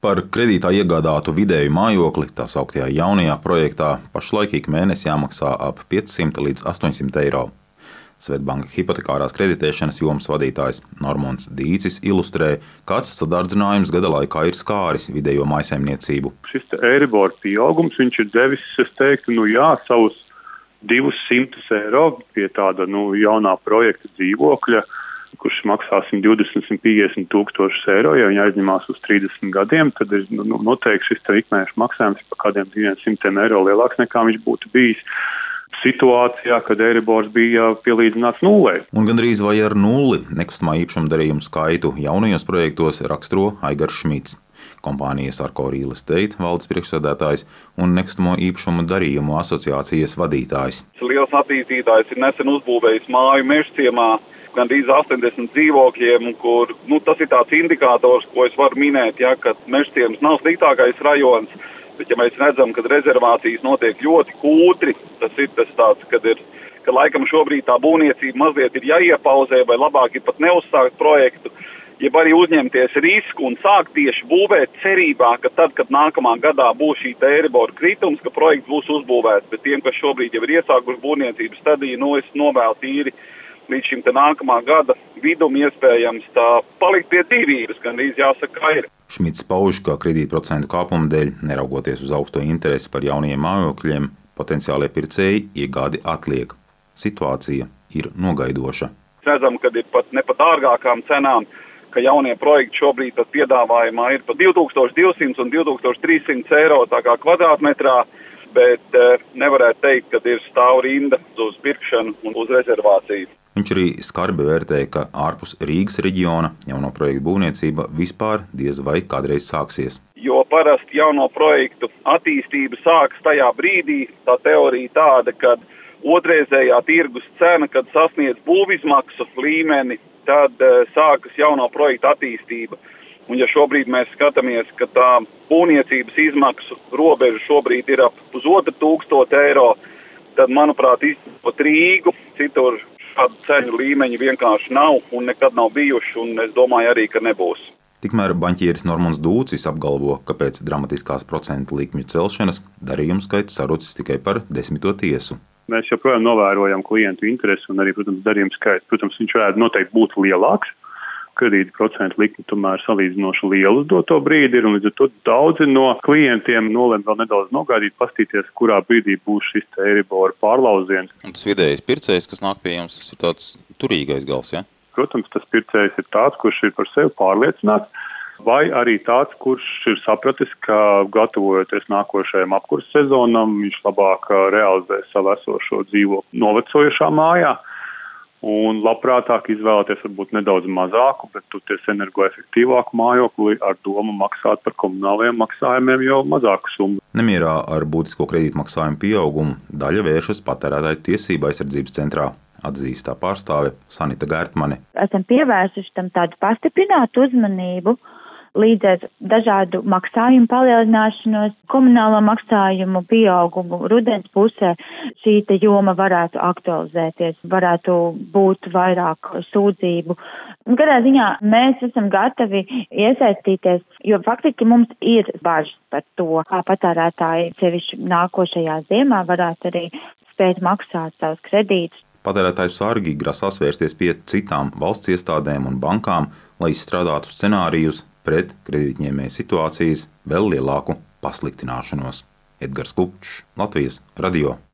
Par kredītā iegādātu vidēju mājokli, tā sauktajā jaunajā projektā, pašlaik ik mēnesī jāmaksā ap 500 līdz 800 eiro. Svetbanka hipotekārās kreditēšanas jomas vadītājs Normons Dīcis ilustrē, kāds sadardzinājums gada laikā ir skāris vidējo maisaimniecību. Šis Eiribor pieaugums ir devis, es teiktu, nu jā, savus 200 eiro pie tāda nu, jaunā projekta dzīvokļa, kurš maksā 120, 150 tūkstošus eiro. Ja viņi aizņemās uz 30 gadiem, tad ir nu, noteikti šis ikmēneša maksājums par kādiem 200 eiro lielāks nekā viņš būtu bijis situācijā, kad Eiribors bija pielīdzināts nulē. Un gandrīz vai ar nulli nekustamā īpašuma darījumu skaitu jaunajos projektos raksturo Aigars Šmits kompānijas Arko Real Estate valdes priekšsēdētājs un nekustamo īpašumu darījumu asociācijas vadītājs. Liels attīstītājs ir nesen uzbūvējis māju mežciemā gandrīz 80 dzīvokļiem, kur nu, tas ir tāds indikators, ko es varu minēt, ja, ka mežciems nav sliktākais rajons, bet ja mēs redzam, ka rezervācijas notiek ļoti kūtri, tas ir tas tāds, kad ir ka laikam šobrīd tā būvniecība mazliet ir jāiepauzē, vai labāk ir pat neuzsākt projektu jeb arī uzņemties risku un sākt tieši būvēt cerībā, ka tad, kad nākamā gadā būs šī Eiribora kritums, ka projekts būs uzbūvēts. Bet tiem, kas šobrīd jau ir iesākuši būvniecības stadiju, nu es novēlu tīri līdz šim nākamā gada vidum iespējams tā palikt pie dzīvības, gan arī jāsaka, ir. Šmits pauž, ka kredītprocentu kāpuma dēļ, neraugoties uz augsto interesi par jauniem mājokļiem, potenciālie pircēji iegādi atliek. Situācija ir nogaidoša. Redzam, ka ir pat ne pa dārgākām cenām ka jaunie projekti šobrīd piedāvājumā ir pa 2200 un 2300 eiro kvadrātmetrā, bet eh, nevarētu teikt, ka ir stāv rinda uz pirkšanu un uz rezervāciju. Viņš arī skarbi vērtēja, ka ārpus Rīgas reģiona jauno projektu būvniecība vispār diez vai kādreiz sāksies. Jo parasti jauno projektu attīstība sākas tajā brīdī, tā teorija tāda, ka otrreizējā tirgus cena, kad sasniedz būvizmaksu līmeni, tad uh, sākas jauno projektu attīstība. Un, ja šobrīd mēs skatāmies, ka tā būvniecības izmaksu robeža šobrīd ir ap pusotru tūkstošu eiro, tad, manuprāt, izpēt Rīgu citur šādu ceļu līmeņu vienkārši nav un nekad nav bijuši, un es domāju arī, ka nebūs. Tikmēr banķieris Normons Dūcis apgalvo, ka pēc dramatiskās procentu likmju celšanas darījumu skaits sarucis tikai par desmito tiesu. Mēs joprojām novērojam klientu interesi un arī, protams, darījuma skaits. Protams, viņš varētu noteikti būt lielāks. Kredīta procentu likme tomēr salīdzinoši liela uz doto brīdi ir, un līdz ar to daudzi no klientiem nolem vēl nedaudz nogaidīt, pastīties, kurā brīdī būs šis Eiribora pārlauziens. Un tas vidējais pircējs, kas nāk pie jums, tas ir tāds turīgais gals, ja? Protams, tas pircējs ir tāds, kurš ir par sevi pārliecināts vai arī tāds, kurš ir sapratis, ka gatavojoties nākošajam apkurses sezonam, viņš labāk realizē savu esošo dzīvokli novecojušā mājā. Un labprātāk izvēlēties varbūt nedaudz mazāku, bet toties energoefektīvāku mājokli ar domu maksāt par komunālajiem maksājumiem jau mazāku summu. Nemierā ar būtisko kredītmaksājumu pieaugumu daļa vēršas patērētāju tiesību aizsardzības centrā atzīst tā pārstāve Sanita Gērtmane. Esam pievērsuši tam tādu pastiprinātu uzmanību līdz ar dažādu maksājumu palielināšanos, komunālo maksājumu pieaugumu rudens pusē šī te joma varētu aktualizēties, varētu būt vairāk sūdzību. Gadā ziņā mēs esam gatavi iesaistīties, jo faktiski mums ir bažas par to, kā patērētāji sevišķi nākošajā ziemā varētu arī spēt maksāt savus kredītus. Patērētāju sargi grasās vērsties pie citām valsts iestādēm un bankām, lai izstrādātu scenārijus pret kredītņēmēju situācijas vēl lielāku pasliktināšanos. Edgars Kupčs, Latvijas Radio.